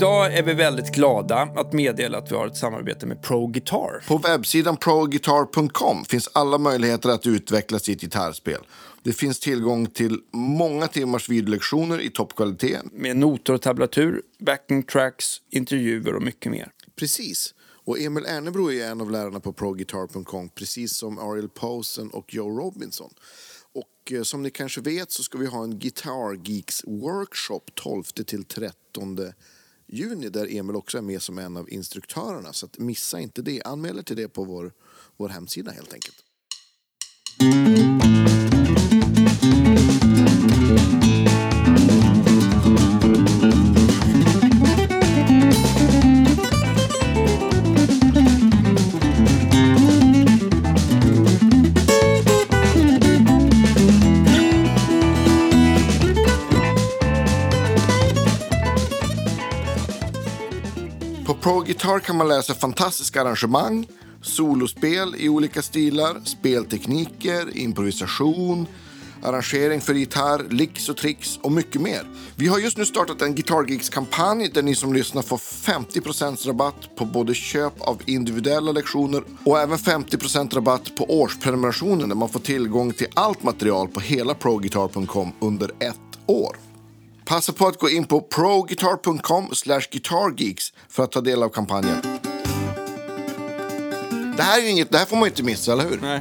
Idag är vi väldigt glada att meddela att vi har ett samarbete med Pro Guitar. På webbsidan proguitar.com finns alla möjligheter att utveckla sitt gitarrspel. Det finns tillgång till många timmars videolektioner i toppkvalitet. Med noter och tablatur, backing tracks, intervjuer och mycket mer. Precis. Och Emil Ernebro är en av lärarna på proguitar.com, precis som Ariel Posen och Joe Robinson. Och eh, som ni kanske vet så ska vi ha en Guitar Geeks Workshop 12 till 13 juni där Emil också är med som en av instruktörerna. Så att missa inte det. Anmäl er till det på vår, vår hemsida helt enkelt. Pro Guitar kan man läsa fantastiska arrangemang, solospel i olika stilar, speltekniker, improvisation, arrangering för gitarr, licks och tricks och mycket mer. Vi har just nu startat en Guitar Geeks-kampanj där ni som lyssnar får 50% rabatt på både köp av individuella lektioner och även 50% rabatt på årsprenumerationen där man får tillgång till allt material på hela proguitar.com under ett år. Passa på att gå in på proguitar.com guitargeeks för att ta del av kampanjen. Det här, är inget, det här får man inte missa, eller hur? Nej.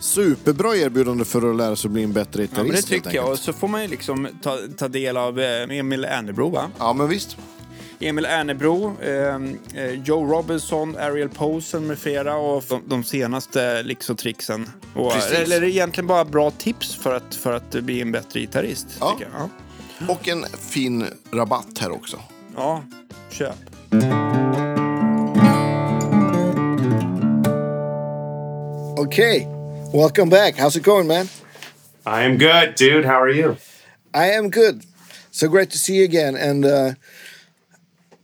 Superbra erbjudande för att lära sig att bli en bättre Ja, gitarrist. men det tycker jag. Och så får man ju liksom ta, ta del av eh, Emil Ernebro, va? Ja, men visst. Emil Ernebro, eh, eh, Joe Robinson, Ariel Posen med flera och de, de senaste licks och tricksen. Och, eller egentligen bara bra tips för att, för att bli en bättre gitarrist. Ja. Ja. Och en fin rabatt här också. ja, köp. Okay, welcome back. How's it going, man? I am good, dude. How are you? I am good. So great to see you again, and uh,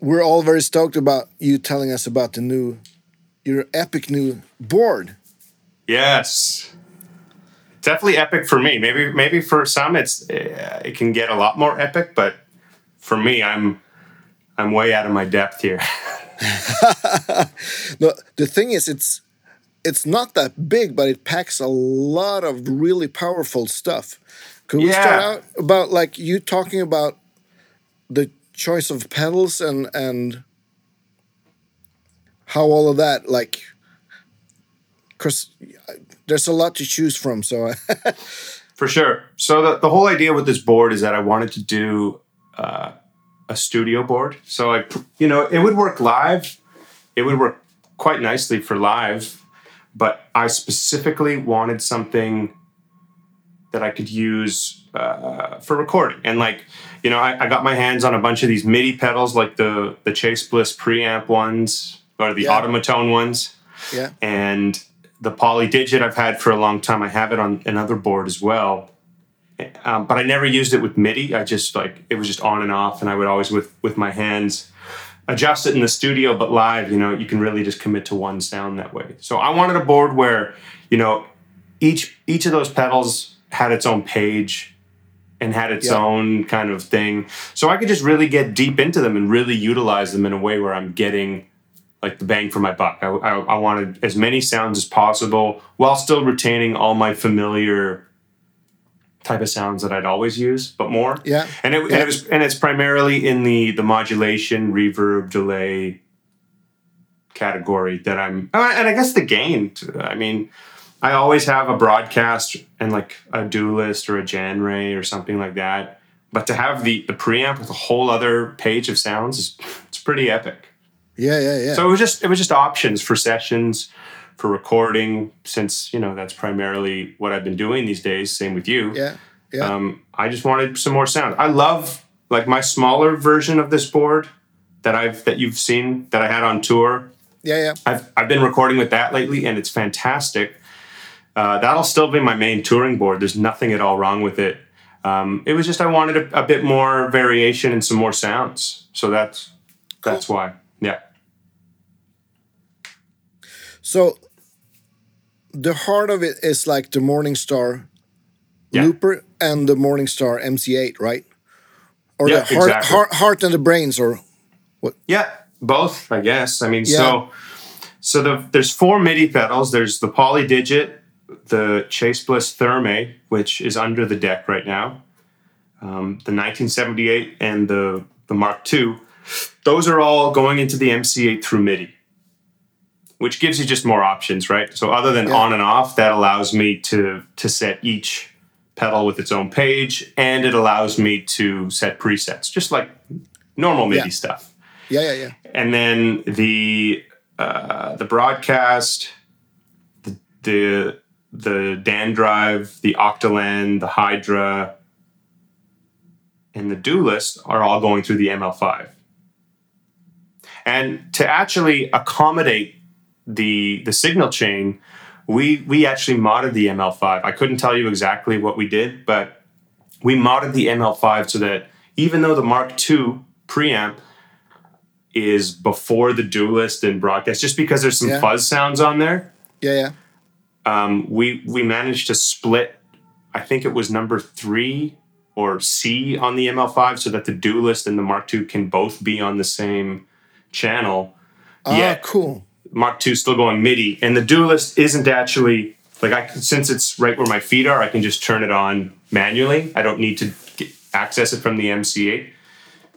we're all very stoked about you telling us about the new, your epic new board. Yes. Definitely epic for me. Maybe maybe for some it's uh, it can get a lot more epic, but for me I'm I'm way out of my depth here. No, the thing is, it's it's not that big, but it packs a lot of really powerful stuff. Could we start out about like you talking about the choice of pedals and and how all of that like because there's a lot to choose from. So For sure. So the, the whole idea with this board is that I wanted to do uh, a studio board. So I, you know, it would work live. It would work quite nicely for live, but I specifically wanted something that I could use uh, for recording. And like, you know, I, I got my hands on a bunch of these MIDI pedals, like the the Chase Bliss preamp ones or the Yeah. Automatone ones yeah, and the poly digit I've had for a long time. I have it on another board as well, um, but I never used it with MIDI. I just like it was just on and off, and I would always with with my hands adjust it in the studio. But live, you know, you can really just commit to one sound that way. So I wanted a board where you know each each of those pedals had its own page and had its Yeah. own kind of thing. So I could just really get deep into them and really utilize them in a way where I'm getting like the bang for my buck. I, I, I wanted as many sounds as possible while still retaining all my familiar type of sounds that I'd always use, but more. Yeah. And it, and it was and it's primarily in the the modulation, reverb, delay category that I'm and I guess the gain. I mean, I always have a broadcast and like a duelist or a Jan Ray or something like that. But to have the the preamp with a whole other page of sounds is it's pretty epic. Yeah, yeah, yeah. So it was just it was just options for sessions, for recording. Since you know that's primarily what I've been doing these days. Same with you. yeah, yeah, Um, I just wanted some more sound. I love like my smaller version of this board that I've that you've seen that I had on tour. yeah, yeah. I've I've been recording with that lately, and it's fantastic. Uh, that'll still be my main touring board. There's nothing at all wrong with it. Um, it was just I wanted a, a bit more variation and some more sounds. So that's that's why. Yeah. So the heart of it is like the Morningstar Yeah. looper and the Morningstar MC8, right? Or Yeah, the heart, exactly. heart, heart and the brains, or what? Yeah, both, I guess. I mean, Yeah. so so the there's four MIDI pedals. There's the Poly Digit, the Chase Bliss Thermae, which is under the deck right now, um, the 1978, and the the Mark II. Those are all going into the MC8 through MIDI, which gives you just more options, right? So other than Yeah. on and off, that allows me to to set each pedal with its own page, and it allows me to set presets, just like normal MIDI Yeah. stuff Yeah, yeah, yeah. and then the uh, the broadcast, the, the the Dan Drive, the Octaland, the Hydra, and the Duelist are all going through the ML5. And to actually accommodate the the signal chain, we we actually modded the ML5. I couldn't tell you exactly what we did, but we modded the ML5 so that even though the Mark II preamp is before the duelist and broadcast, just because there's some Yeah. fuzz sounds on there, Yeah, yeah. um, we we managed to split. I think it was number three or C on the ML5, so that the duelist and the Mark II can both be on the same channel. Ah, Yeah. cool. Mark II still going MIDI, and the Duelist isn't actually like I since it's right where my feet are, I can just turn it on manually. I don't need to get, access it from the MC8.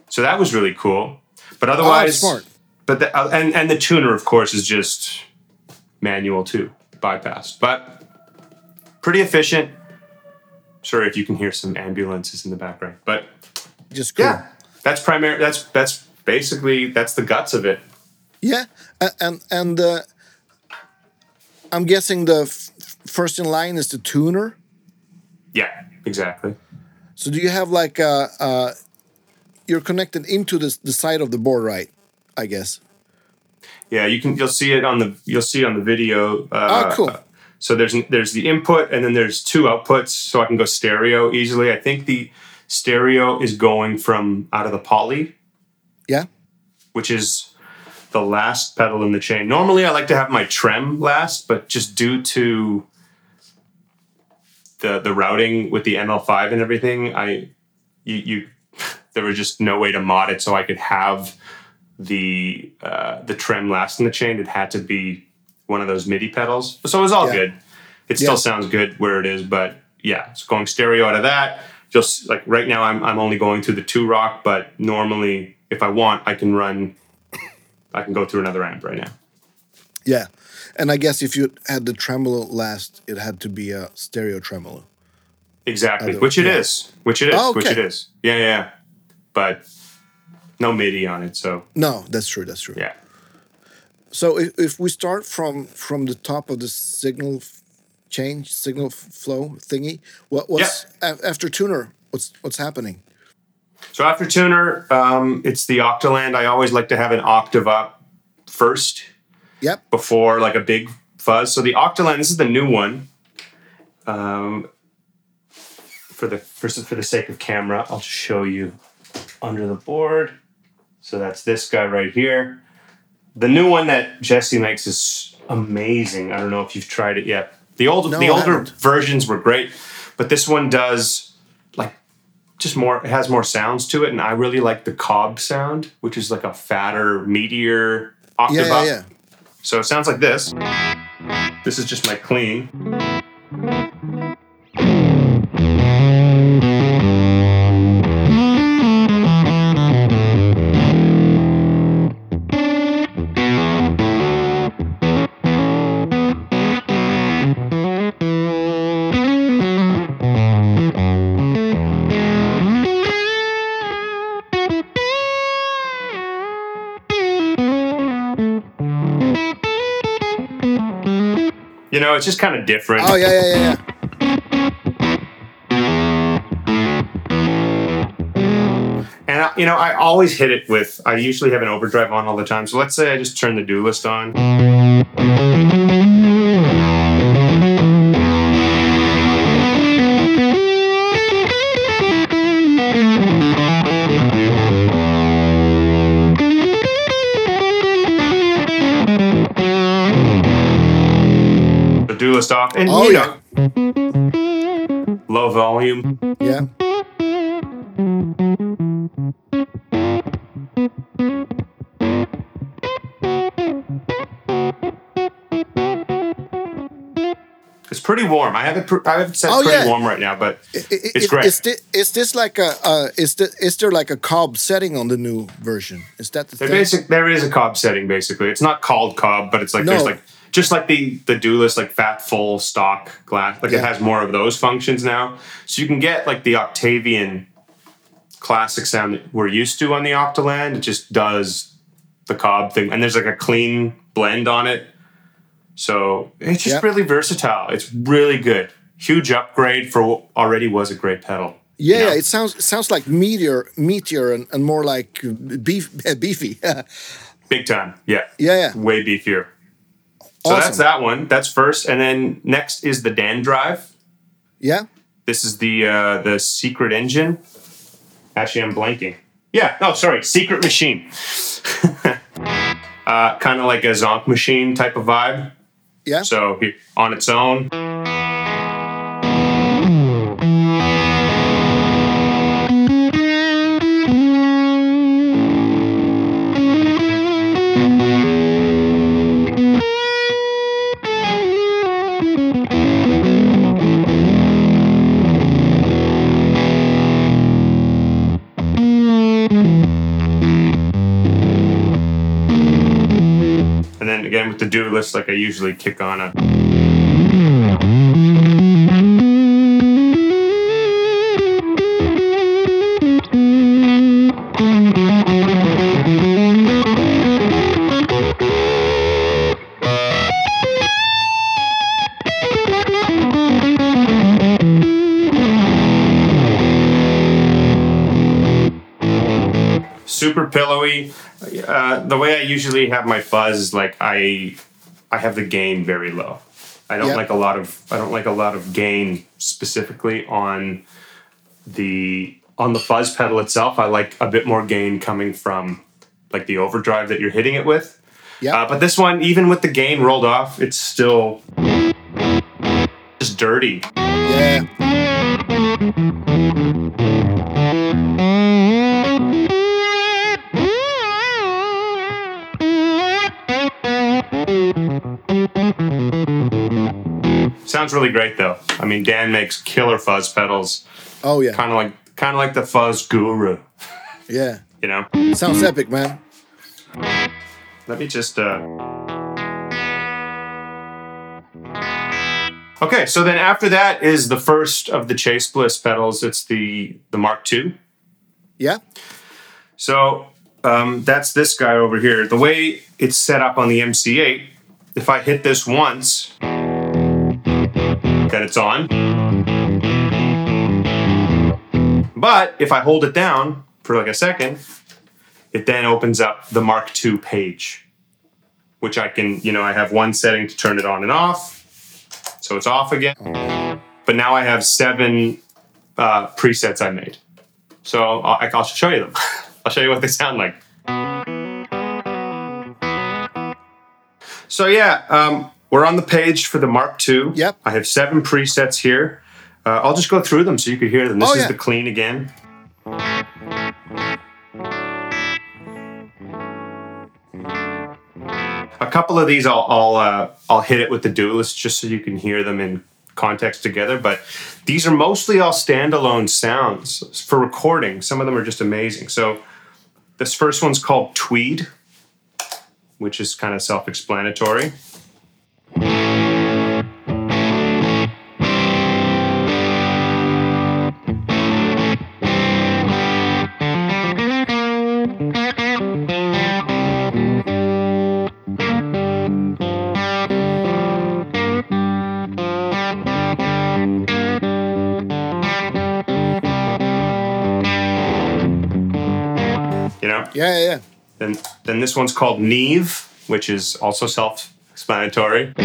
So that was really cool. But otherwise, Oh. But the, uh, and and the tuner, of course, is just manual too, bypassed, but pretty efficient. Sorry if you can hear some ambulances in the background, but Just cool. yeah, that's primary. That's that's basically that's the guts of it. Yeah, and and uh, I'm guessing the f- first in line is the tuner. Yeah, exactly. So do you have like uh, uh, you're connected into the the side of the board, right? I guess. Yeah, you can. You'll see it on the. You'll see on the video. Uh, Oh, cool. So there's there's the input and then there's two outputs, so I can go stereo easily. I think the stereo is going from out of the poly, Yeah. which is the last pedal in the chain. Normally, I like to have my trem last, but just due to the the routing with the ML5 and everything, I you, you there was just no way to mod it so I could have the uh, the trem last in the chain. It had to be one of those MIDI pedals, so it was all Yeah. good. It still sounds good where it is, but yeah, it's going stereo out of that. Just like right now, I'm I'm only going through the two rock, but normally, if I want, I can run. I can go through another amp right now. Yeah. And I guess if you had the tremolo last, it had to be a stereo tremolo. Exactly, which it is, yeah. which it is, Oh, which it is. Yeah, yeah, but no MIDI on it, so No, that's true. That's true. yeah. So if, if we start from from the top of the signal change, signal flow thingy, what what's a- after tuner? What's what's happening? So after tuner, um, it's the Octoland. I always like to have an octave up first Yep. before like a big fuzz. So the Octoland. this is the new one. Um, for the for, for the sake of camera, I'll just show you under the board. So that's this guy right here. The new one that Jesse makes is amazing. I don't know if you've tried it yet. The old No, the older haven't. versions were great, but this one does just more it has more sounds to it and I really like the cob sound, which is like a fatter, meatier octave Yeah, yeah, yeah. So it sounds like this. This is just my clean. Know, it's just kind of different. Oh yeah, yeah, yeah, yeah. And I, you know, I always hit it with. I usually have an overdrive on all the time. So let's say I just turn the Duelist on. and oh, you know, yeah. low volume. Yeah. It's pretty warm. I haven't. I haven't said oh, pretty yeah. warm right now, but it, it, it's great. Is this, is this like a? Uh, is the, is there like a cob setting on the new version? Is that the? Basic, there is a cob setting. Basically, it's not called cob, but it's like no. there's like just like the the Duelist like fat full stock glass. Like it has more of those functions now. So you can get like the Octavian classic sound that we're used to on the Octaland. It just does the cob thing, and there's like a clean blend on it. So it's just Yeah. really versatile. It's really good. Huge upgrade for what already was a great pedal. Yeah, you know? yeah, it sounds it sounds like meteor, meteor, and, and more like beef, beefy. Big time. yeah Yeah. yeah. way beefier. So Awesome. that's that one. That's first, and then next is the Dan Drive. yeah. This is the uh, the secret engine. Actually, I'm blanking. Yeah, no, sorry, secret machine. uh, kind of like a zonk machine type of vibe. Yeah. So on its own. Duelist, like I usually kick on a. super pillowy. Uh, the way I usually have my fuzz is like I I have the gain very low. I don't Yeah. like a lot of I don't like a lot of gain specifically on the on the fuzz pedal itself. I like a bit more gain coming from like the overdrive that you're hitting it with. Yeah. Uh, but this one, even with the gain rolled off, it's still just dirty. Yeah. Sounds really great though. I mean, Dan makes killer fuzz pedals, Oh yeah. kind of like kind of like the fuzz guru. Yeah. You know. Sounds epic, man. Let me just. Uh... Okay, so then after that is the first of the Chase Bliss pedals. It's the the Mark II. Yeah. So um, that's this guy over here. The way it's set up on the MC8, if I hit this once, then it's on. But if I hold it down for like a second, it then opens up the Mark II page, which I can, you know, I have one setting to turn it on and off. So it's off again. But now I have seven uh, presets I made. So I'll, I'll show you them. I'll show you what they sound like. So yeah, um, we're on the page for the Mark II. Yep. I have seven presets here. Uh, I'll just go through them so you can hear them. This Oh, is yeah. the clean again. A couple of these I'll I'll, uh, I'll hit it with the duelist just so you can hear them in context together. But these are mostly all standalone sounds for recording. Some of them are just amazing. So this first one's called Tweed, which is kind of self-explanatory. Know? Yeah. Yeah. Then then this one's called Neve, which is also self-explanatory. You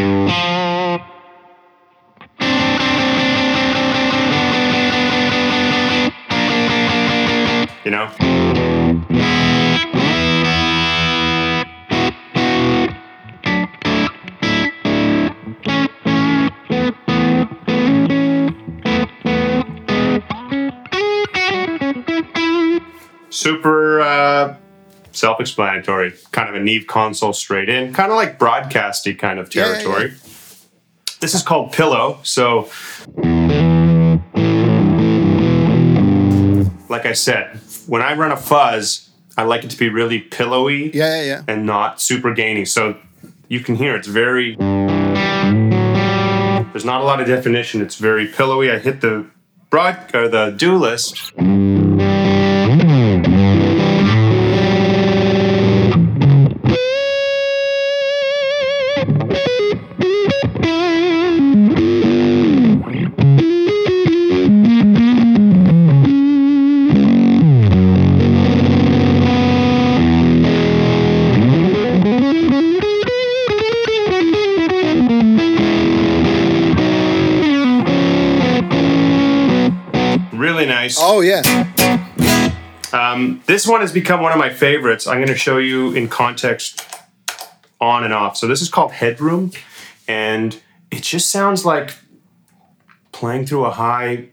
Super uh, self-explanatory. Kind of a Neve console straight in, kind of like broadcasty kind of Yeah, yeah, territory. This is called Pillow. So, like I said, when I run a fuzz, I like it to be really pillowy Yeah, yeah, yeah. and not super gainy. So you can hear it's very. There's not a lot of definition. It's very pillowy. I hit the broad or the. Really this one has become one of my favorites. I'm going to show you in context on and off. So this is called Headroom, and it just sounds like playing through a high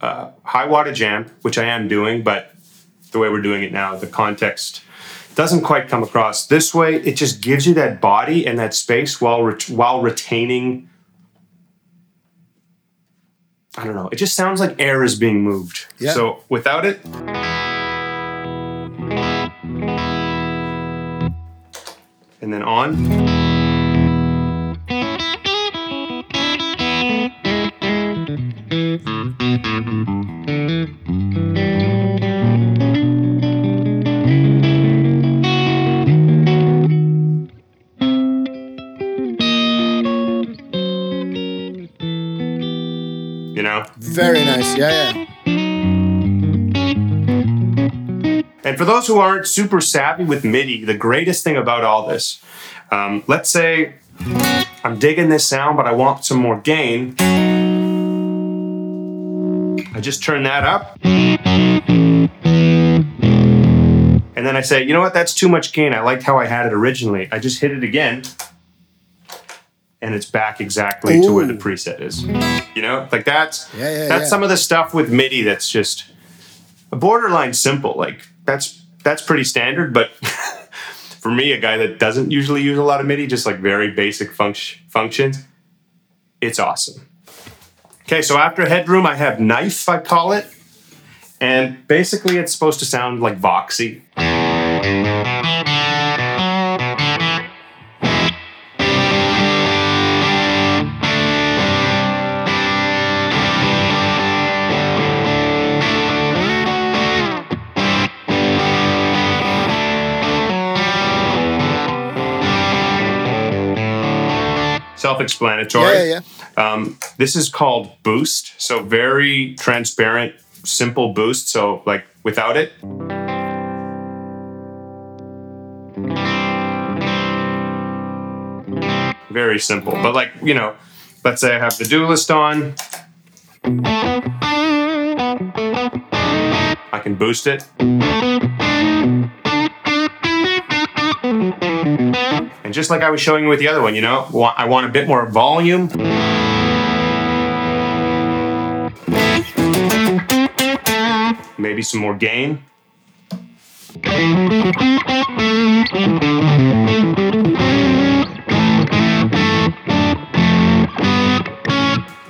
uh, high wattage amp, which I am doing, but the way we're doing it now, the context doesn't quite come across. This way, it just gives you that body and that space while ret- while retaining. I don't know. It just sounds like air is being moved. Yeah. So without it, and then on. Those who aren't super savvy with MIDI, the greatest thing about all this, um, let's say I'm digging this sound, but I want some more gain. I just turn that up. And then I say, you know what, that's too much gain. I liked how I had it originally. I just hit it again. And it's back exactly to where the preset is. You know, like that's Yeah, yeah, that's yeah. some of the stuff with MIDI that's just borderline simple. Like that's that's pretty standard, but for me, a guy that doesn't usually use a lot of MIDI, just like very basic func- functions, it's awesome. Okay, so after headroom, I have knife, I call it, and basically it's supposed to sound like voxy. Self-explanatory. Yeah, yeah, yeah. Um, this is called boost, so very transparent, simple boost. So like without it, very simple. But like you know, let's say I have the duelist on, I can boost it. And just like I was showing you with the other one, you know, I want a bit more volume. Maybe some more gain.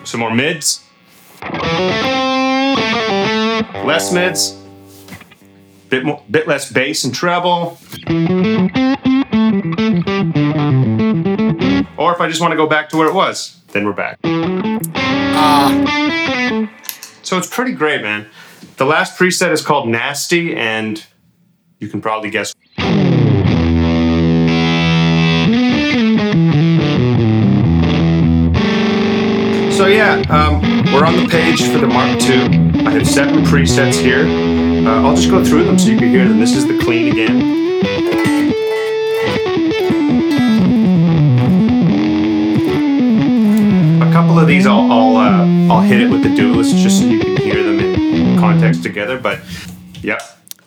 Some more mids. Less mids. Bit more, bit less bass and treble. Or if I just want to go back to where it was, then we're back. So it's pretty great, man. The last preset is called Nasty, and you can probably guess. So yeah, um, we're on the page for the Mark II. I have seven presets here. Uh, I'll just go through them so you can hear them. This is the clean again. These I'll I'll, uh, I'll hit it with the duelist just so you can hear them in context together. But yep,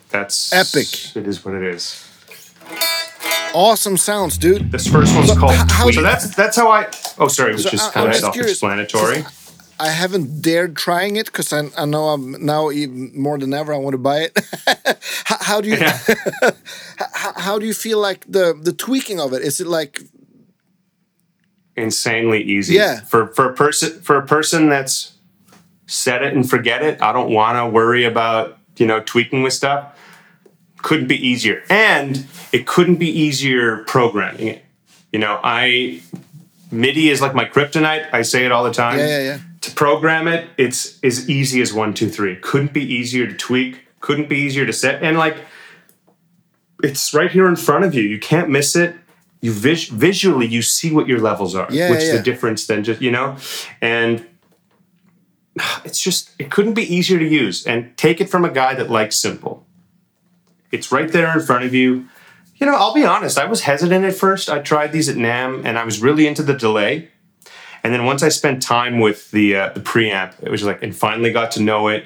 that's Epic. It is what it is. Awesome sounds, dude. This first one's So, called how Tweet. So that's that's how I. Oh, sorry, it was So just kind of self-explanatory. I haven't dared trying it because I, I know I'm now even more than ever I want to buy it. how, how do you Yeah. how, how do you feel like the the tweaking of it? Is it like insanely easy. Yeah. For for a person for a person that's set it and forget it, I don't want to worry about, you know, tweaking with stuff. Couldn't be easier. And it couldn't be easier programming it. You know, I MIDI is like my kryptonite. I say it all the time. Yeah, yeah, yeah. To program it, it's as easy as one, two, three. Couldn't be easier to tweak. Couldn't be easier to set. And like, it's right here in front of you. You can't miss it. You vis- visually, you see what your levels are, Yeah, which is yeah. the difference than just you know. And it's just it couldn't be easier to use. And take it from a guy that likes simple. It's right there in front of you. You know, I'll be honest. I was hesitant at first. I tried these at NAMM, and I was really into the delay. And then once I spent time with the uh, the preamp, it was like, and finally got to know it.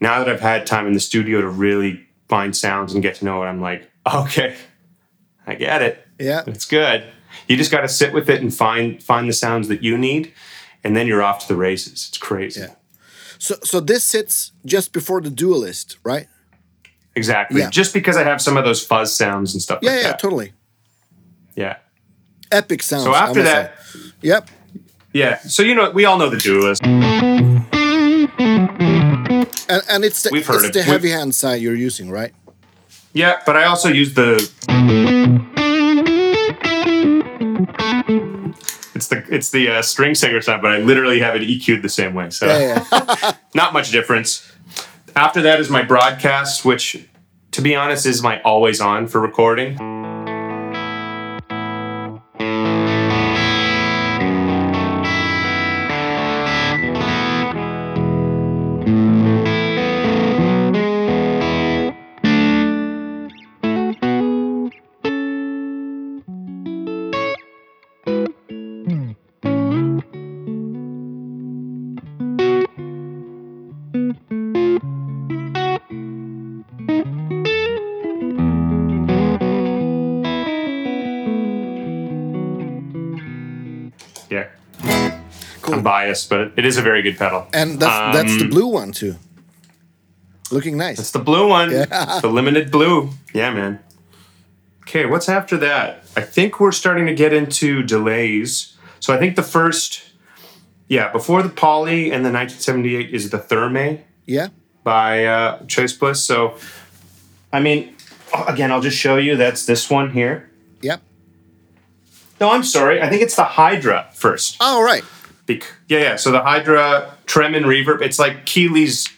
Now that I've had time in the studio to really find sounds and get to know it, I'm like, okay, I get it. Yeah. It's good. You just got to sit with it and find find the sounds that you need, and then you're off to the races. It's crazy. Yeah. So so this sits just before the duelist, right? Exactly. Yeah. Just because I have some of those fuzz sounds and stuff Yeah, like yeah, that. totally. Yeah. Epic sounds. So after that, say. Yep. yeah. So you know, we all know the duelist. And and it's the, We've heard it's it. the We've- heavy hand side you're using, right? Yeah, but I also use the. It's the it's the uh, string singer sound, but I literally have it EQ'd the same way. So Yeah, yeah. not much difference. After that is my broadcast, which, to be honest, is my always on for recording. Biased, but it is a very good pedal. And that's that's the Um, blue one too. Looking nice. It's the blue one. Yeah. The limited blue. Yeah, man. Okay, what's after that? I think we're starting to get into delays. So I think the first, yeah, before the Poly and the 1978 is the Thermae Yeah. by uh, Chase Bliss. So, I mean, again, I'll just show you. That's this one here. Yep. No, I'm sorry. I think it's the Hydra first. All right. Bec- yeah, yeah. So the Hydra trem and reverb. It's like Keeley's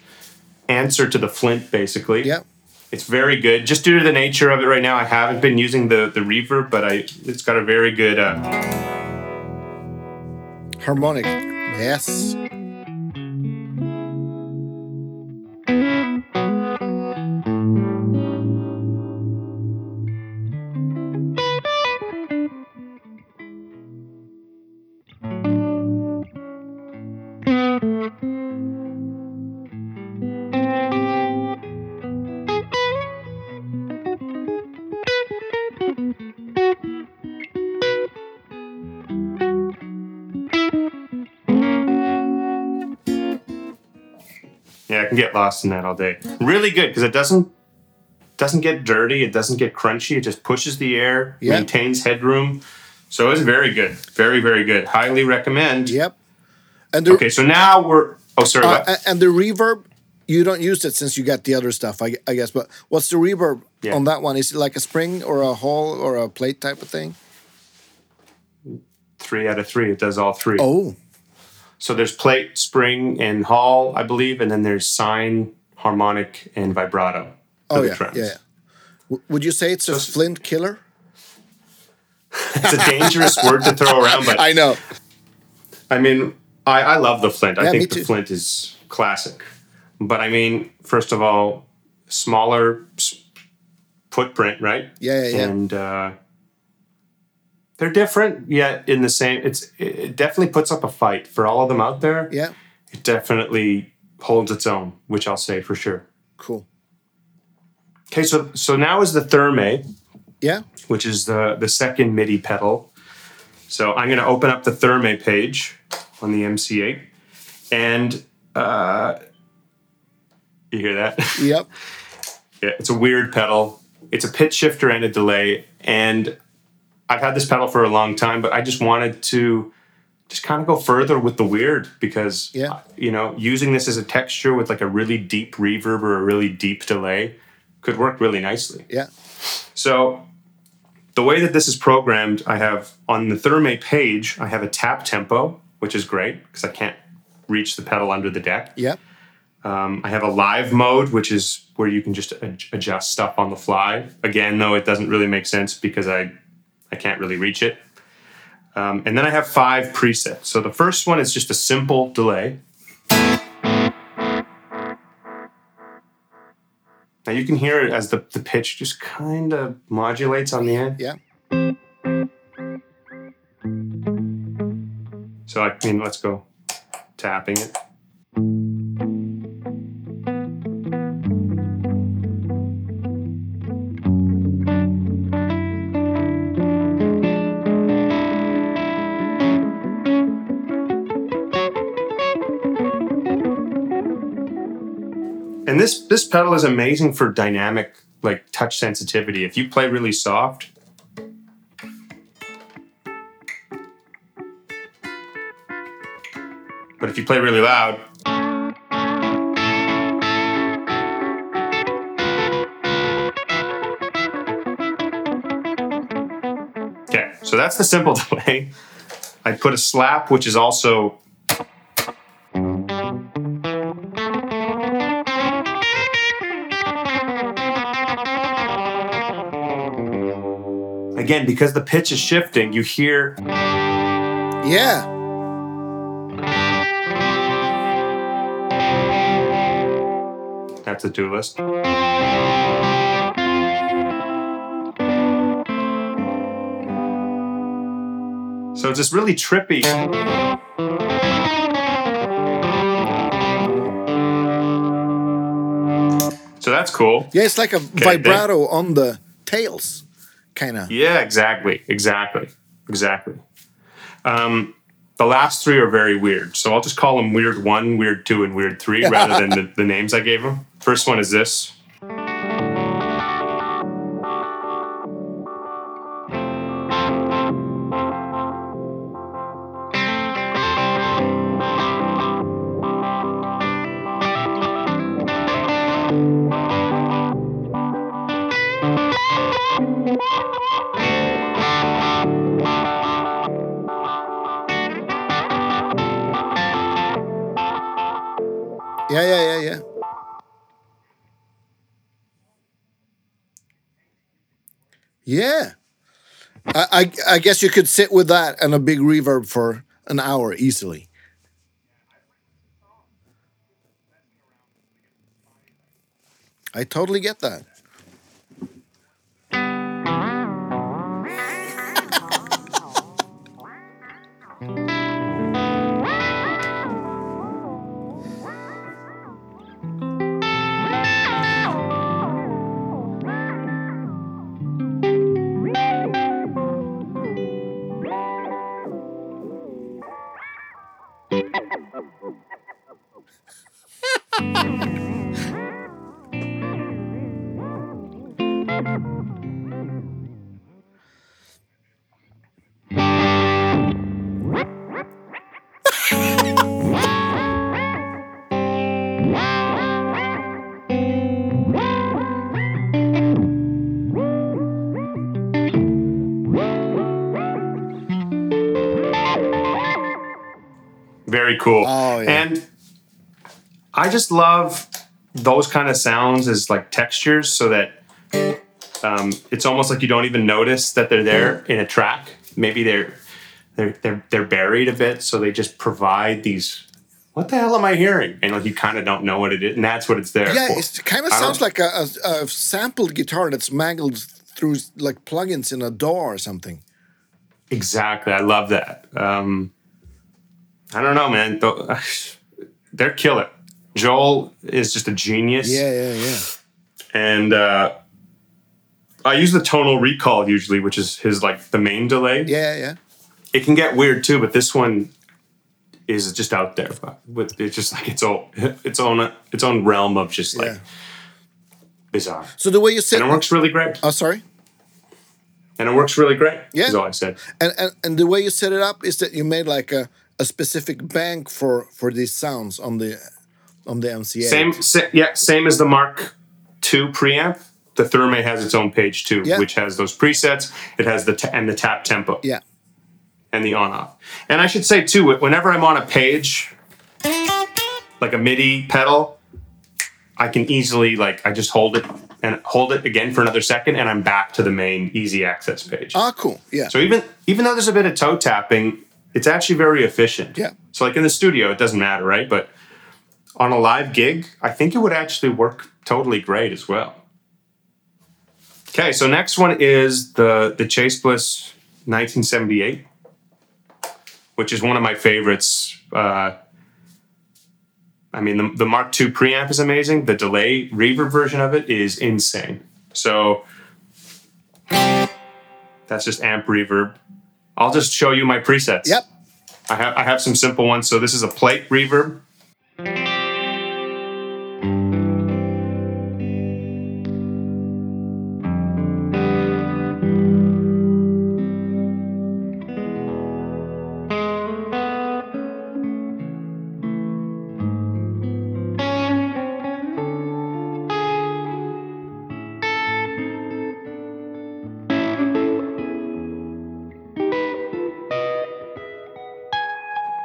answer to the Flint, basically. Yeah. It's very good. Just due to the nature of it right now, I haven't been using the the reverb, but I it's got a very good. Uh, Harmonic. Yes. Can get lost in that all day. Really good because it doesn't doesn't get dirty. It doesn't get crunchy. It just pushes the air, Yeah. maintains headroom. So it's very good. Very very good. Highly recommend. Yep. And the Okay, so now we're. Oh, sorry. uh, and the reverb, you don't use it since you got the other stuff, I, I guess. But what's the reverb Yeah. on that one? Is it like a spring or a hall or a plate type of thing? three out of three. It does all three. Oh, So there's plate, spring, and hall, I believe, and then there's sine, harmonic, and vibrato. oh yeah, yeah. yeah. W- would you say it's a flint killer? It's a dangerous word to throw around, but I know. I mean, I, I love the Flint. I Yeah, me think the. Flint is classic. But I mean, first of all, smaller footprint, right? Yeah, yeah, yeah. And uh, they're different, yet in the same. It's it definitely puts up a fight for all of them out there. Yeah, It definitely holds its own, which I'll say for sure. cool. Okay, so so now is the Thermae. Yeah, which is the, the second MIDI pedal. So I'm going to open up the Thermae page on the MC8. And uh, you hear that? yep. yeah, it's a weird pedal. It's a pitch shifter and a delay. And I've had this pedal for a long time, but I just wanted to just kind of go further with the weird because Yeah. you know using this as a texture with like a really deep reverb or a really deep delay could work really nicely. Yeah. So the way that this is programmed, I have on the Thermae page, I have a tap tempo, which is great because I can't reach the pedal under the deck. Yeah. Um, I have a live mode, which is where you can just ad- adjust stuff on the fly. Again, though, it doesn't really make sense because I I can't really reach it. Um, and then I have five presets. So the first one is just a simple delay. Now you can hear it as the, the pitch just kind of modulates on the end. Yeah. So I mean, let's go tapping it. And this this pedal is amazing for dynamic like touch sensitivity. If you play really soft, but if you play really loud, Okay, so that's the simple delay. I put a slap, which is also again because the pitch is shifting. You hear Yeah. that's a duelist. So it's just really trippy. So that's cool. Yeah, it's like a vibrato on the tails, kind of. Yeah, exactly, exactly, exactly. Um, the last three are very weird, so I'll just call them weird one, weird two, and weird three rather than the, the names I gave them. First one is this. I, I guess you could sit with that and a big reverb for an hour easily. I totally get that. Very cool. Oh, yeah. And I just love those kind of sounds as like textures so that um, it's almost like you don't even notice that they're there in a track. Maybe they're they're they're they're buried a bit, so they just provide these. What the hell am I hearing? And like you kind of don't know what it is, and that's what it's there Yeah, it kind of sounds like a, a, a sampled guitar that's mangled through like plugins in a DAW or something. Exactly. I love that. Um, I don't know, man. They're killer. Joel is just a genius. Yeah, yeah, yeah. And uh, I use the tonal recall usually, which is his like the main delay. Yeah, yeah. It can get weird too, but this one is just out there. With it's just like its own its own its own realm of just like Yeah. bizarre. So the way you sit, And it works really great. oh, sorry, And it works really great. Yeah. Is all I said. and, and and the way you set it up is that you made like a a specific bank for for these sounds on the on the MC8. Same, sa- yeah, same as the Mark II preamp. The Thermae has its own page too, Yeah. which has those presets. It has the t- and the tap tempo Yeah. and the on off. And I should say too, whenever I'm on a page, like a MIDI pedal, I can easily like I just hold it and hold it again for another second, and I'm back to the main easy access page. Ah, cool. Yeah. So even even though there's a bit of toe tapping, it's actually very efficient. Yeah. So like in the studio, it doesn't matter, right? But on a live gig, I think it would actually work totally great as well. Okay, so next one is the the Chase Bliss 1978, which is one of my favorites. Uh, I mean, the, the Mark II preamp is amazing. The delay reverb version of it is insane. So that's just amp reverb. I'll just show you my presets. Yep. I have I have some simple ones. So this is a plate reverb.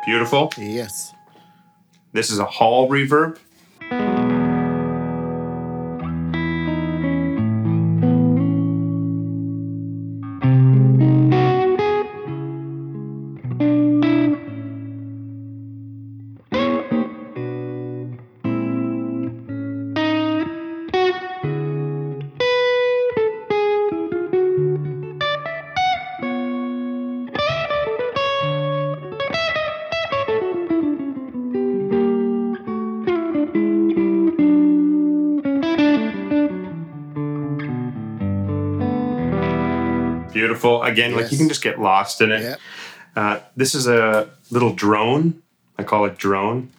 Beautiful. Yes. This is a hall reverb. Again, like you can just get lost in it. Yeah. Uh, this is a little drone. I call it drone.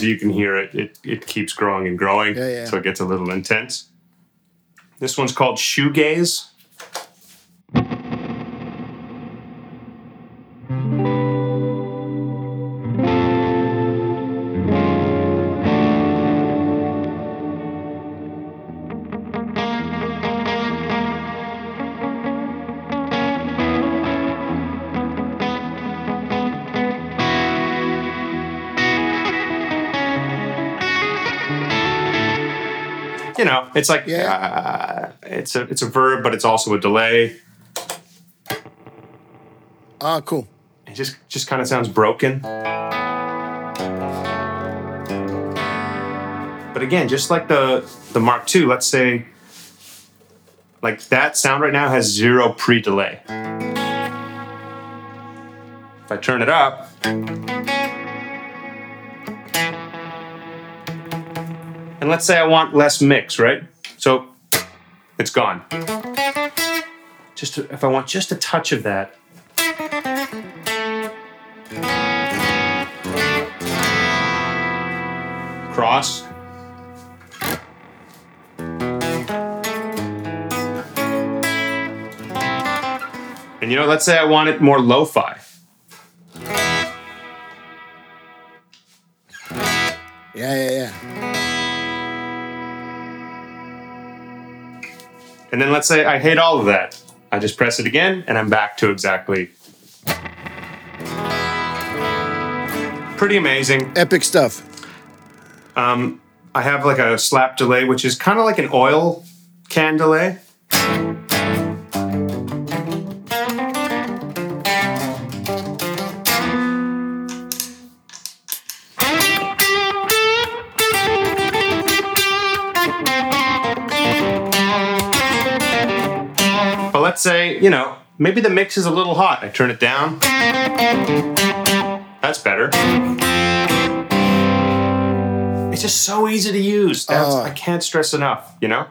Obviously, you can hear it. It, it keeps growing and growing, Yeah, yeah. so it gets a little intense. This one's called Shoegaze. You know, it's like Yeah. uh, it's a it's a verb, but it's also a delay. Ah, cool. It just just kind of sounds broken. But again, just like the the Mark II, let's say like that sound right now has zero pre-delay. If I turn it up, and let's say I want less mix, right? So it's gone. Just to, if I want just a touch of that, cross. And you know, let's say I want it more lo-fi. Yeah, yeah, yeah. And then let's say I hate all of that. I just press it again and I'm back to exactly. Pretty amazing. Epic stuff. Um, I have like a slap delay, which is kind of like an oil can delay. Say, you know, maybe the mix is a little hot. I turn it down. That's better. It's just so easy to use. That's, Ah. I can't stress enough, you know?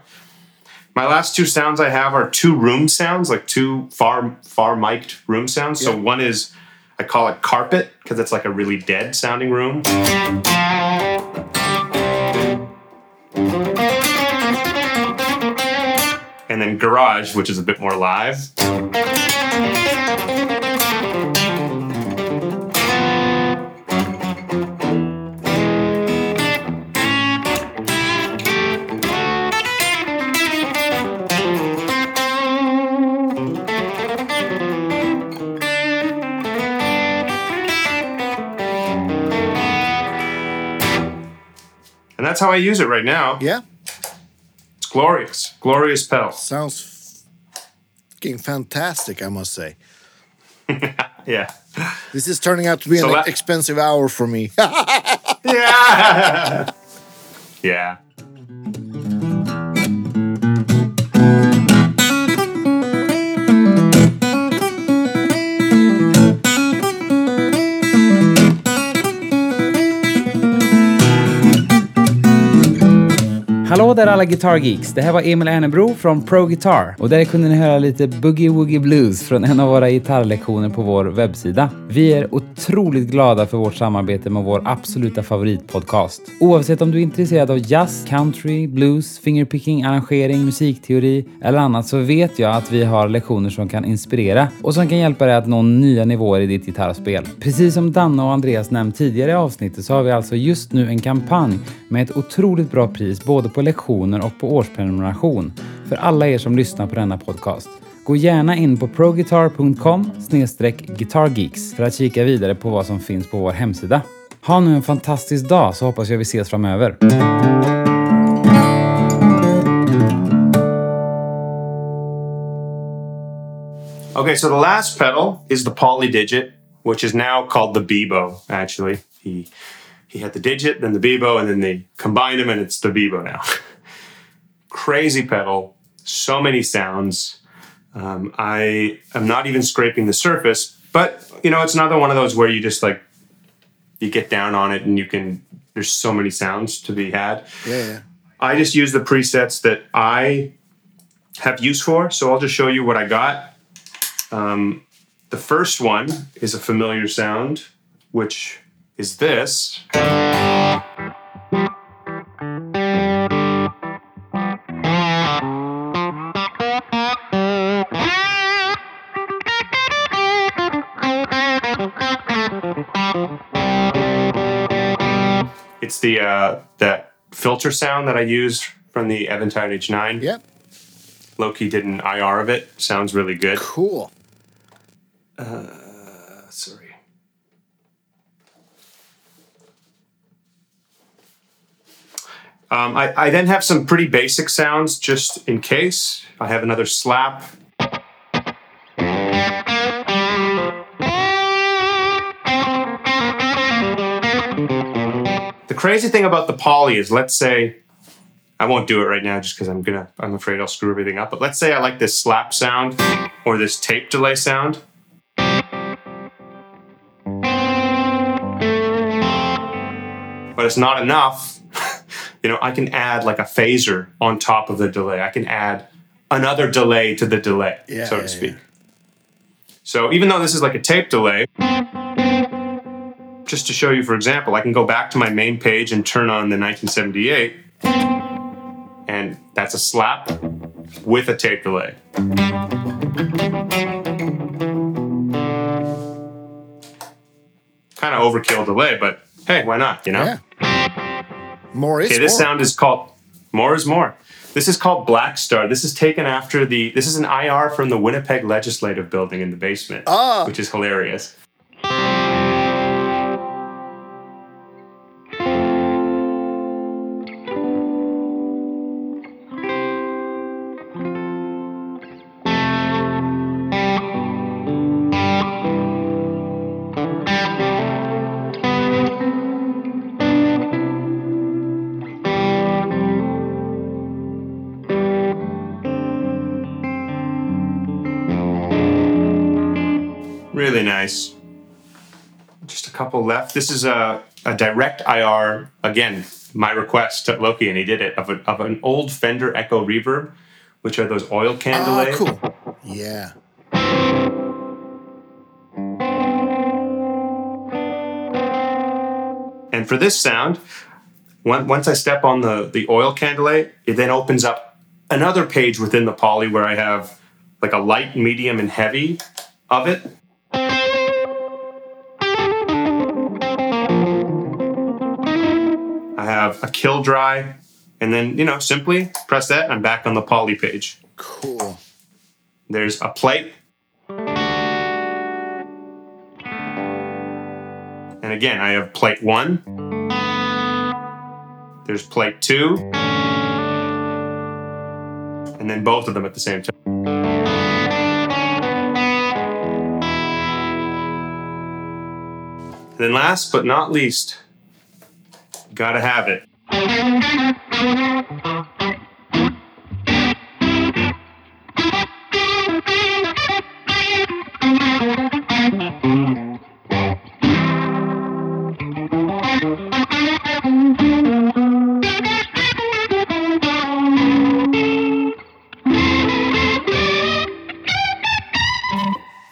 My last two sounds I have are two room sounds, like two far far mic'd room sounds. So one is I call it carpet because it's like a really dead sounding room. And then garage, which is a bit more live. And that's how I use it right now. Yeah, glorious. Glorious pedal. sounds fucking fantastic, I must say. Yeah. This is turning out to be So an that- expensive hour for me. Yeah. yeah. Hallå där alla Guitar Geeks! Det här var Emil Ernebro från Pro Guitar och där kunde ni höra lite Boogie Woogie Blues från en av våra gitarrlektioner på vår webbsida. Vi är otroligt glada för vårt samarbete med vår absoluta favoritpodcast. Oavsett om du är intresserad av jazz, country, blues, fingerpicking, arrangering, musikteori eller annat så vet jag att vi har lektioner som kan inspirera och som kan hjälpa dig att nå nya nivåer i ditt gitarrspel. Precis som Danne och Andreas nämnt tidigare i avsnittet så har vi alltså just nu en kampanj med ett otroligt bra pris både på på lektioner och på årsprenumeration för alla er som lyssnar på denna podcast. Gå gärna in på proguitar.com guitargeeks för att kika vidare på vad som finns på vår hemsida. Ha nu en fantastisk dag så hoppas jag vi ses framöver. Okay, so the last pedal is the polydigit, which is now called the Bebo. Actually, he he had the digit, then the Beebo, and then they combined them, and it's the Beebo now. Crazy pedal, so many sounds. Um, I am not even scraping the surface, but you know, it's another one of those where you just like you get down on it, and you can. There's so many sounds to be had. yeah, yeah. I just use the presets that I have use for. So I'll just show you what I got. Um, the first one is a familiar sound, which is this. It's the uh, that filter sound that I used from the Eventide H9. Yep. Loki did an IR of it. Sounds really good. cool. Uh, Sorry. Um, I, I then have some pretty basic sounds just in case. I have another slap. The crazy thing about the poly is, let's say, I won't do it right now just because I'm gonna, I'm afraid I'll screw everything up. But let's say I like this slap sound or this tape delay sound. but it's not enough. you know, I can add like a phaser on top of the delay. I can add another delay to the delay, Yeah, so to yeah, speak. So even though this is like a tape delay, just to show you, for example, I can go back to my main page and turn on the 1978, and that's a slap with a tape delay. Kind of overkill delay, but hey, why not? You know. More is Okay, this more. sound is called More is More. This is called Black Star. This is taken after the this is an IR from the Winnipeg Legislative Building in the basement, Ah. which is hilarious. Nice. Just a couple left. This is a, a direct IR, again, my request to Loki, and he did it, of, a, of an old Fender Echo Reverb, which are those oil Ah, can delay. cool. Yeah. And for this sound, on- once I step on the, the oil can delay, it then opens up another page within the poly where I have like a light, medium, and heavy of it. Have a kill dry, and then, you know, simply press that, I'm back on the poly page. Cool. There's a plate. And again, I have plate one. There's plate two. And then both of them at the same time. And then last but not least, gotta have it.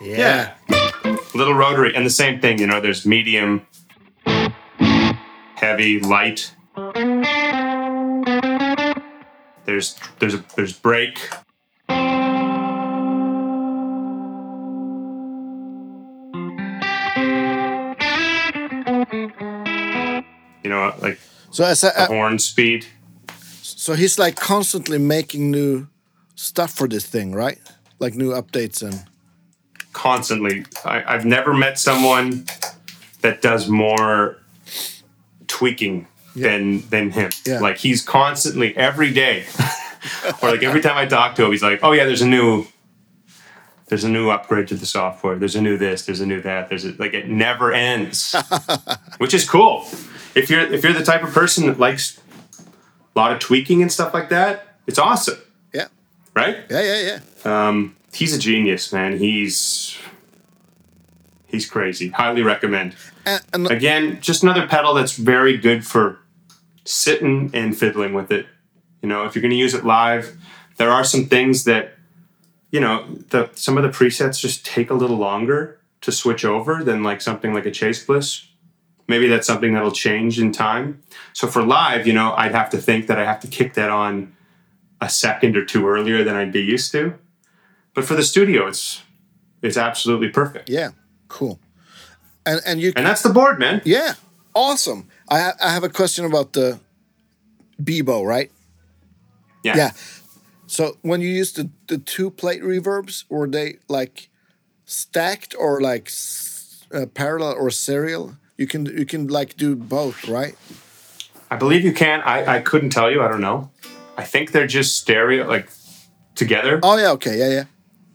Yeah. little rotary and the same thing you know there's medium heavy light there's there's a there's break. you know like So as a, the uh, horn speed so he's like constantly making new stuff for this thing, right? Like new updates and constantly. I, I've never met someone that does more tweaking than than him. Yeah. Like he's constantly every day, or like every time I talk to him, he's like, "Oh yeah, there's a new." There's a new upgrade to the software. There's a new this. There's a new that. There's a, like it never ends, which is cool. If you're if you're the type of person that likes a lot of tweaking and stuff like that, it's awesome, yeah, right? yeah, yeah, yeah. Um, he's a genius, man. He's he's crazy. Highly recommend. And, and Again, just another pedal that's very good for sitting and fiddling with it. You know, if you're going to use it live, there are some things that you know, the some of the presets just take a little longer to switch over than like something like a Chase Bliss. Maybe that's something that'll change in time. So for live, you know, I'd have to think that I have to kick that on a second or two earlier than I'd be used to. But for the studio, it's it's absolutely perfect. yeah, cool. And and you And that's the board, man. Yeah, awesome. I ha- I have a question about the Beebo, right? Yeah. Yeah. So when you use the the two plate reverbs, were they like stacked or like s- uh, parallel or serial? You can you can like do both, right? I believe you can. I, I couldn't tell you. I don't know. I think they're just stereo, like together. Oh yeah, okay, yeah, yeah.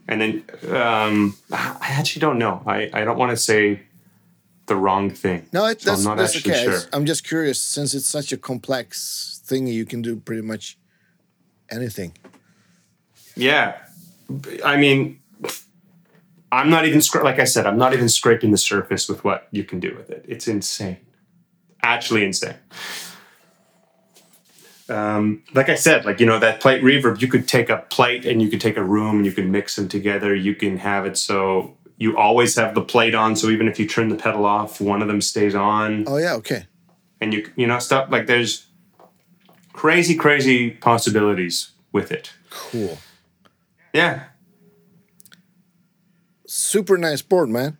And then um, I actually don't know. I, I don't want to say the wrong thing. No, it, So that's, I'm not that's actually okay. sure. I'm just curious since it's such a complex thing. You can do pretty much anything. Yeah. I mean, I'm not even, like I said, I'm not even scraping the surface with what you can do with it. It's insane. Actually insane. Um, like I said, like, you know, that plate reverb, you could take a plate and you could take a room and you can mix them together. You can have it so you always have the plate on. So even if you turn the pedal off, one of them stays on. Oh yeah, okay. And you, you know, stuff like there's crazy, crazy possibilities with it. Cool. Yeah. Super nice board, man.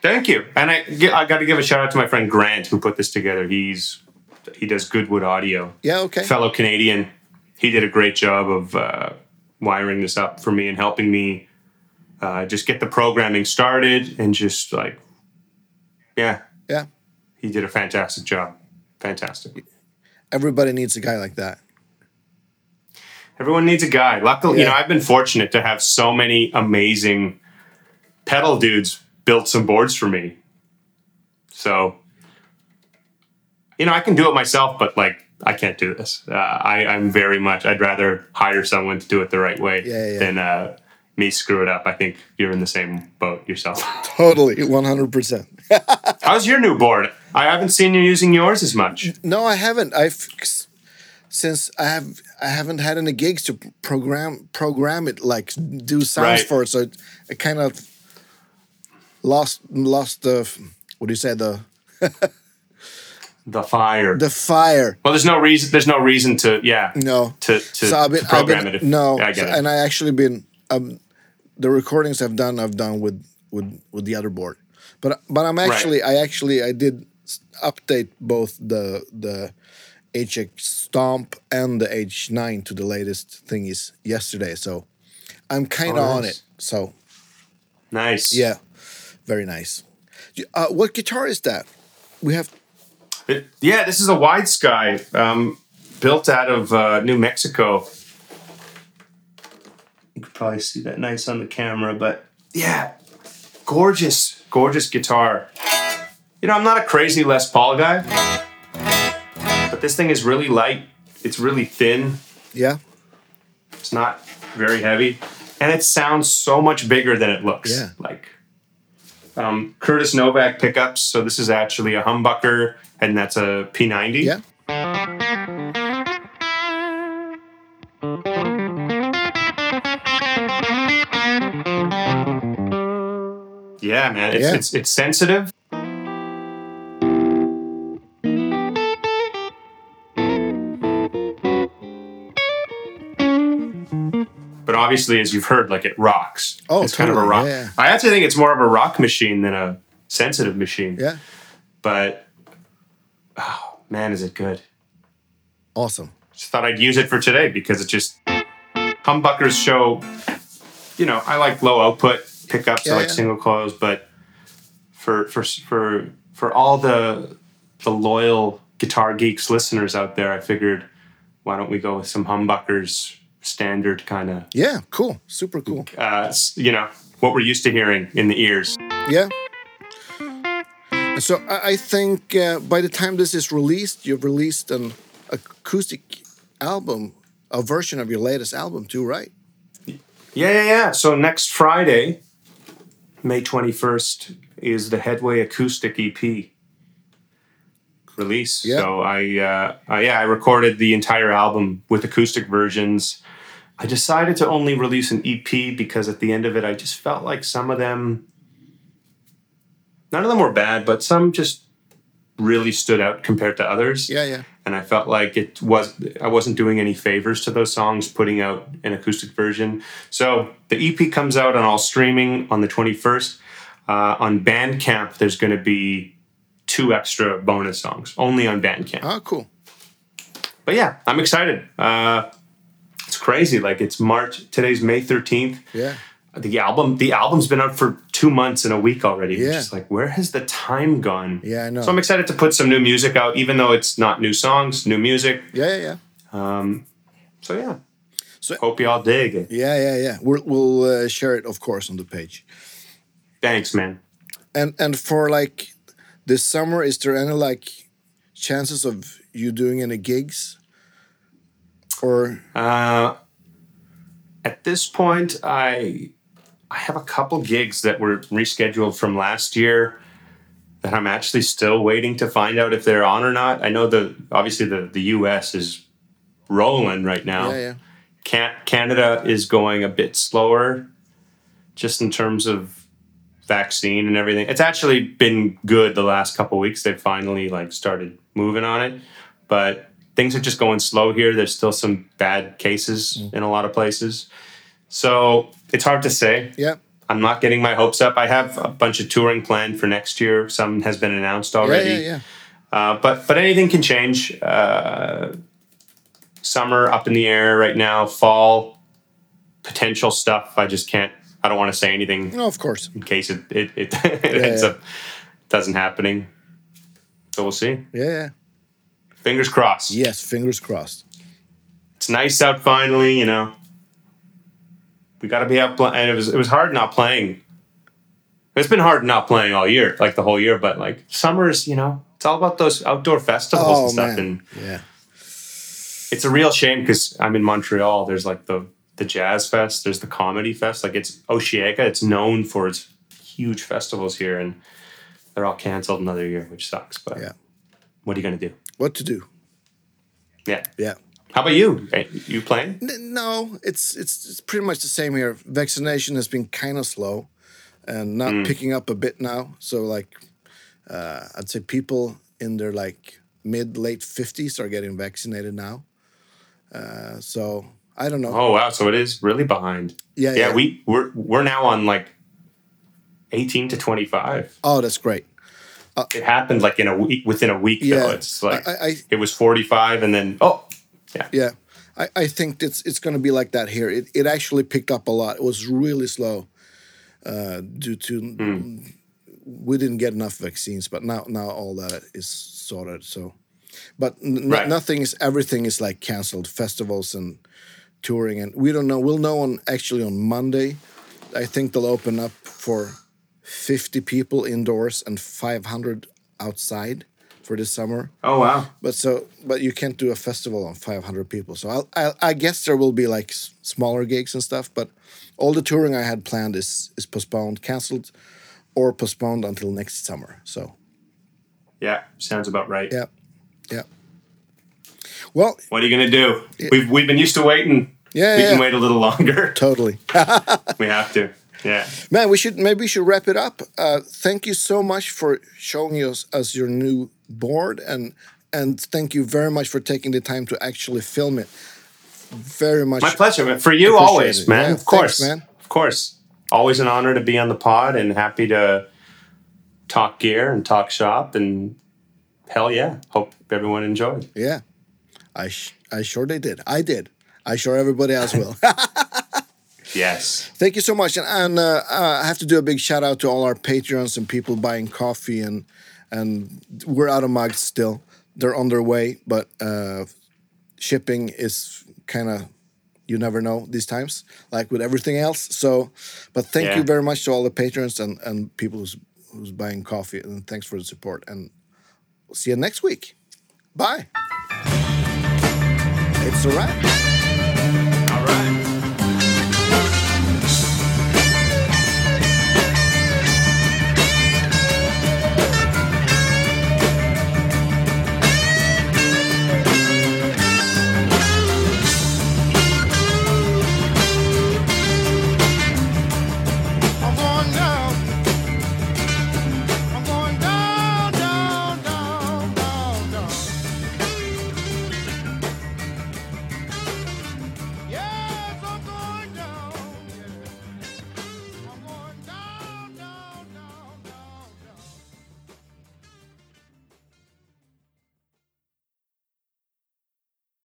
Thank you. And I, I got to give a shout out to my friend Grant who put this together. He's he does Goodwood Audio, Yeah, okay. fellow Canadian. He did a great job of uh, wiring this up for me and helping me uh, just get the programming started and just like, yeah, Yeah. he did a fantastic job. Fantastic. Everybody needs a guy like that. Everyone needs a guy. Luckily, you know, I've been fortunate to have so many amazing pedal dudes build some boards for me. So, you know, I can do it myself, but like, I can't do this. Uh, I, I'm very much, I'd rather hire someone to do it the right way Yeah, yeah. than uh, me screw it up. I think you're in the same boat yourself. Totally, one hundred percent. How's your new board? I haven't seen you using yours as much. No, I haven't. I've since I have I haven't had any gigs to program program it like do sounds Right. for it, so it, I kind of lost lost the what do you say the The fire. the fire. well, there's no reason. There's no reason to. Yeah. No, To to, so been, to program been, it. If, no, I get so- it. and I actually been um, the recordings I've done I've done with with with the other board, but but I'm actually I actually I did update both the the HX Stomp and the H9 to the latest thingies yesterday, so I'm kind of Oh, on nice. it. So nice. yeah, very nice. Uh, what guitar is that? We have It- yeah, this is a wide sky um, built out of uh, New Mexico. You could probably see that nice on the camera, but yeah, gorgeous, gorgeous guitar. You know, I'm not a crazy Les Paul guy, but this thing is really light. It's really thin. yeah It's not very heavy, and it sounds so much bigger than it looks. Yeah. Like um, Curtis Novak pickups. So this is actually a humbucker, and that's a P90. yeah Yeah, man. It's Yeah. it's it's sensitive. But obviously, as you've heard, like it rocks. Oh, it's kind of a rock. Yeah, yeah. I actually think it's more of a rock machine than a sensitive machine. yeah But oh man, is it good? awesome. just thought I'd use it for today because it just humbuckers show. You know, I like low output pickups. Yeah, I like yeah. single coils, but for for for for all the the loyal guitar geeks listeners out there, I figured why don't we go with some humbuckers, standard kind of, Yeah, cool, super cool. uh, you know, what we're used to hearing in the ears. Yeah. So I I think uh, by the time this is released, you've released an acoustic album, a version of your latest album too, right? Yeah, yeah, yeah. So next Friday, May 21st, is the Headway Acoustic EP release. Yeah. So I, uh, I, yeah, I recorded the entire album with acoustic versions. I decided to only release an EP because at the end of it, I just felt like some of them, none of them were bad, but some just really stood out compared to others Yeah, yeah. and I felt like it was I wasn't doing any favors to those songs putting out an acoustic version. So the EP comes out on all streaming on the 21st. Uh, on Bandcamp, there's going to be two extra bonus songs only on Bandcamp. Oh, cool. But yeah, I'm excited. Uh, it's crazy. Like it's March. Today's May 13th. Yeah. The album, the album's been out for two months and a week already. Yeah. Just like, where has the time gone? Yeah, I know. So I'm excited to put some new music out, even though it's not new songs, new music. Yeah, yeah, yeah. So yeah. So- hope y'all dig it. Yeah, yeah, yeah. We'll, we'll uh, share it, of course, on the page. Thanks, man. And and for like this summer, is there any like chances of you doing any gigs? Or Uh, at this point, I I have a couple gigs that were rescheduled from last year that I'm actually still waiting to find out if they're on or not. I know the obviously the the U.S. is rolling right now. yeah, yeah. Can- Canada is going a bit slower, just in terms of vaccine and everything. It's actually been good the last couple weeks. They've finally like started moving on it, but things are just going slow here. There's still some bad cases mm. in a lot of places, so it's hard to say. Yeah. I'm not getting my hopes up. I have a bunch of touring planned for next year. Some has been announced already. yeah, yeah. Uh, but but anything can change. Uh, summer up in the air right now. Fall potential stuff. I just can't. I don't want to say anything No, of course. in case it it, it, it ends yeah. up doesn't happening. So we'll see. Yeah, yeah. Fingers crossed. Yes, fingers crossed. It's nice out finally. You know, we got to be up. And it was it was hard not playing. It's been hard not playing all year, like the whole year. But like summers, you know, it's all about those outdoor festivals Oh and stuff. man. And Yeah. it's a real shame because I'm in Montreal. There's like the the Jazz Fest. There's the Comedy Fest. Like it's Osheaga. It's known for its huge festivals here, and they're all canceled another year, which sucks. But Yeah. what are you gonna do? What to do? Yeah. Yeah. How about you? You playing? No, it's it's it's pretty much the same here. Vaccination has been kind of slow, and not picking up a bit now. So like, uh, I'd say people in their like mid late fifties are getting vaccinated now. Uh, so I don't know. Oh wow! So it is really behind. Yeah, Yeah. yeah. We we're we're now on like eighteen to twenty five. Oh, that's great. It happened like in a week. Within a week, Yeah. though. It's like I- I- it was forty five, and then oh yeah. Yeah, I, I think it's it's going to be like that here. It it actually picked up a lot. It was really slow uh, due to we didn't get enough vaccines, but now now all that is sorted. So, but Right. nothing is everything is like canceled. Festivals and touring, and we don't know. We'll know on actually on Monday. I think they'll open up for fifty people indoors and five hundred outside for this summer. Oh wow. But so, but you can't do a festival on 500 people. So I'll, I, I guess there will be like smaller gigs and stuff. But all the touring I had planned is is postponed, canceled, or postponed until next summer. So Yeah, sounds about right. yeah, yeah. Well, What are you gonna do? We've we've been used to waiting. Yeah, we yeah. can wait a little longer. totally, we have to. Yeah. man. We should maybe we should wrap it up. Uh, thank you so much for showing us us your new board and and thank you very much for taking the time to actually film it. Very much. My pleasure, man. For you, always, it. man. Yeah, of thanks, course, man. Of course. Always an honor to be on the pod, and happy to talk gear and talk shop, and hell yeah, hope everyone enjoyed. Yeah, I sh- I sure they did. I did. I sure everybody else will. Yes. Thank you so much, and, and uh, uh, I have to do a big shout out to all our patrons and people buying coffee, and and we're out of mugs still. They're on their way, but uh, shipping is kind of you never know these times, like with everything else. So, but thank Yeah. you very much to all the patrons and and people who's who's buying coffee, and thanks for the support. And we'll see you next week. Bye. It's a wrap.